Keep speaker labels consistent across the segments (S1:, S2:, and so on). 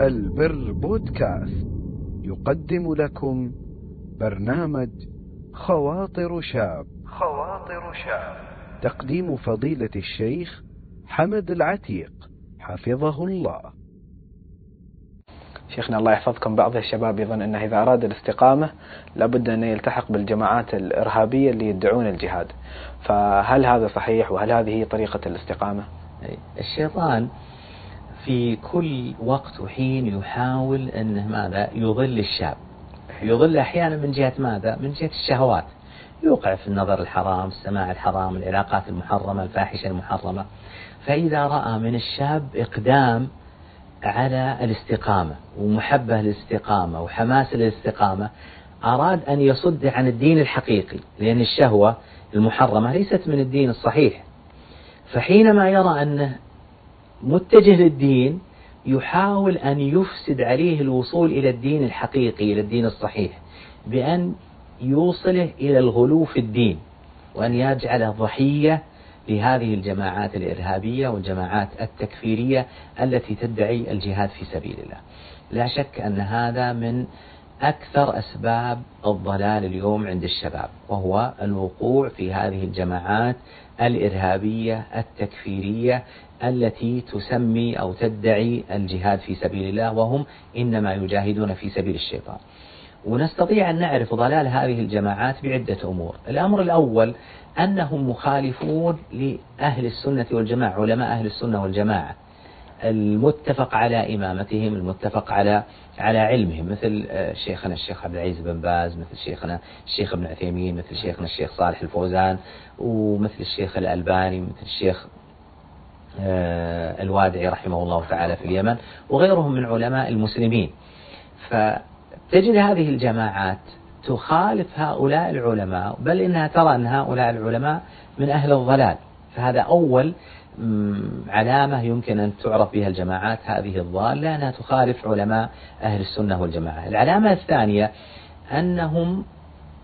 S1: البر بودكاست. يقدم لكم برنامج خواطر شاب. خواطر شاب. تقديم فضيلة الشيخ حمد العتيق. حفظه الله.
S2: شيخنا الله يحفظكم. بعض الشباب يظن أنه إذا أراد الاستقامة لابد أن يلتحق بالجماعات الإرهابية اللي يدعون الجهاد. فهل هذا صحيح؟ وهل هذه هي طريقة الاستقامة؟
S3: الشيطان في كل وقت وحين يحاول أنه ماذا؟ يضل الشاب. يضل أحيانا من جهة ماذا؟ من جهة الشهوات. يوقع في النظر الحرام السماع الحرام العلاقات المحرمة الفاحشة المحرمة. فإذا رأى من الشاب إقدام على الاستقامة ومحبة للاستقامة وحماس للاستقامة أراد أن يصد عن الدين الحقيقي لأن الشهوة المحرمة ليست من الدين الصحيح. فحينما يرى أنه متجه للدين يحاول أن يفسد عليه الوصول إلى الدين الحقيقي إلى الدين الصحيح بأن يوصله إلى الغلو في الدين وأن يجعله ضحية لهذه الجماعات الإرهابية والجماعات التكفيرية التي تدعي الجهاد في سبيل الله. لا شك أن هذا من أكثر أسباب الضلال اليوم عند الشباب وهو الوقوع في هذه الجماعات الإرهابية التكفيرية التي تسمي أو تدعي الجهاد في سبيل الله وهم إنما يجاهدون في سبيل الشيطان. ونستطيع أن نعرف ضلال هذه الجماعات بعدة أمور. الأمر الأول أنهم مخالفون لأهل السنة والجماعة علماء أهل السنة والجماعة. المتفق على إمامتهم المتفق على على علمهم مثل شيخنا الشيخ عبد العزيز بن باز مثل شيخنا الشيخ ابن عثيمين مثل شيخنا الشيخ صالح الفوزان ومثل الشيخ الألباني مثل الشيخ الوادعي رحمه الله تعالى في اليمن وغيرهم من علماء المسلمين. فتجد هذه الجماعات تخالف هؤلاء العلماء بل إنها ترى أن هؤلاء العلماء من أهل الضلال. فهذا أول علامة يمكن أن تعرف بها الجماعات هذه الضالة أنها تخالف علماء أهل السنة والجماعة. العلامة الثانية أنهم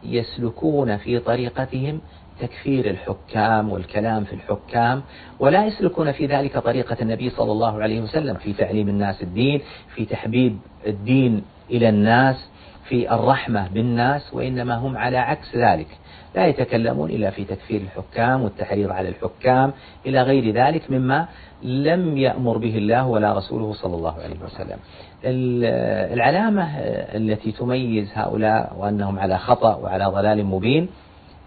S3: يسلكون في طريقتهم تكفير الحكام والكلام في الحكام ولا يسلكون في ذلك طريقة النبي صلى الله عليه وسلم في تعليم الناس الدين في تحبيب الدين إلى الناس في الرحمة بالناس وإنما هم على عكس ذلك. لا يتكلمون إلا في تكفير الحكام والتحريض على الحكام إلى غير ذلك مما لم يأمر به الله ولا رسوله صلى الله عليه وسلم. العلامة التي تميز هؤلاء وأنهم على خطأ وعلى ضلال مبين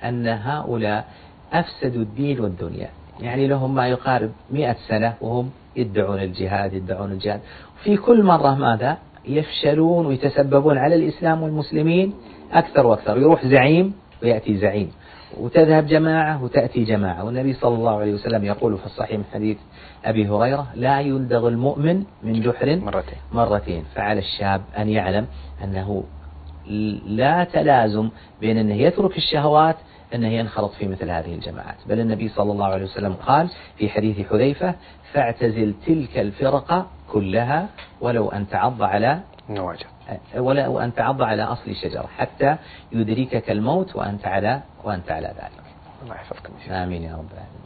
S3: أن هؤلاء أفسدوا الدين والدنيا. يعني لهم ما يقارب مئة سنة وهم يدعون الجهاد يدعون الجهاد. في كل مرة ماذا؟ يفشلون ويتسببون على الإسلام والمسلمين أكثر وأكثر. يروح زعيم ويأتي زعيم. وتذهب جماعة وتأتي جماعة. والنبي صلى الله عليه وسلم يقول في الصحيح من حديث أبي هريرة لا يلدغ المؤمن من جحر
S2: مرتين.
S3: مرتين. فعلى الشاب أن يعلم أنه لا تلازم بين أنه يترك الشهوات أنه ينخرط في مثل هذه الجماعات. بل النبي صلى الله عليه وسلم قال في حديث حذيفة فاعتزل تلك الفرقة كلها ولو أن تعض على
S2: نواجه
S3: ولو أن تعض على أصل شجرة حتى يدركك الموت وأنت على وأنت على ذلك.
S2: الله يحفظكم
S3: آمين يا رب العالمين.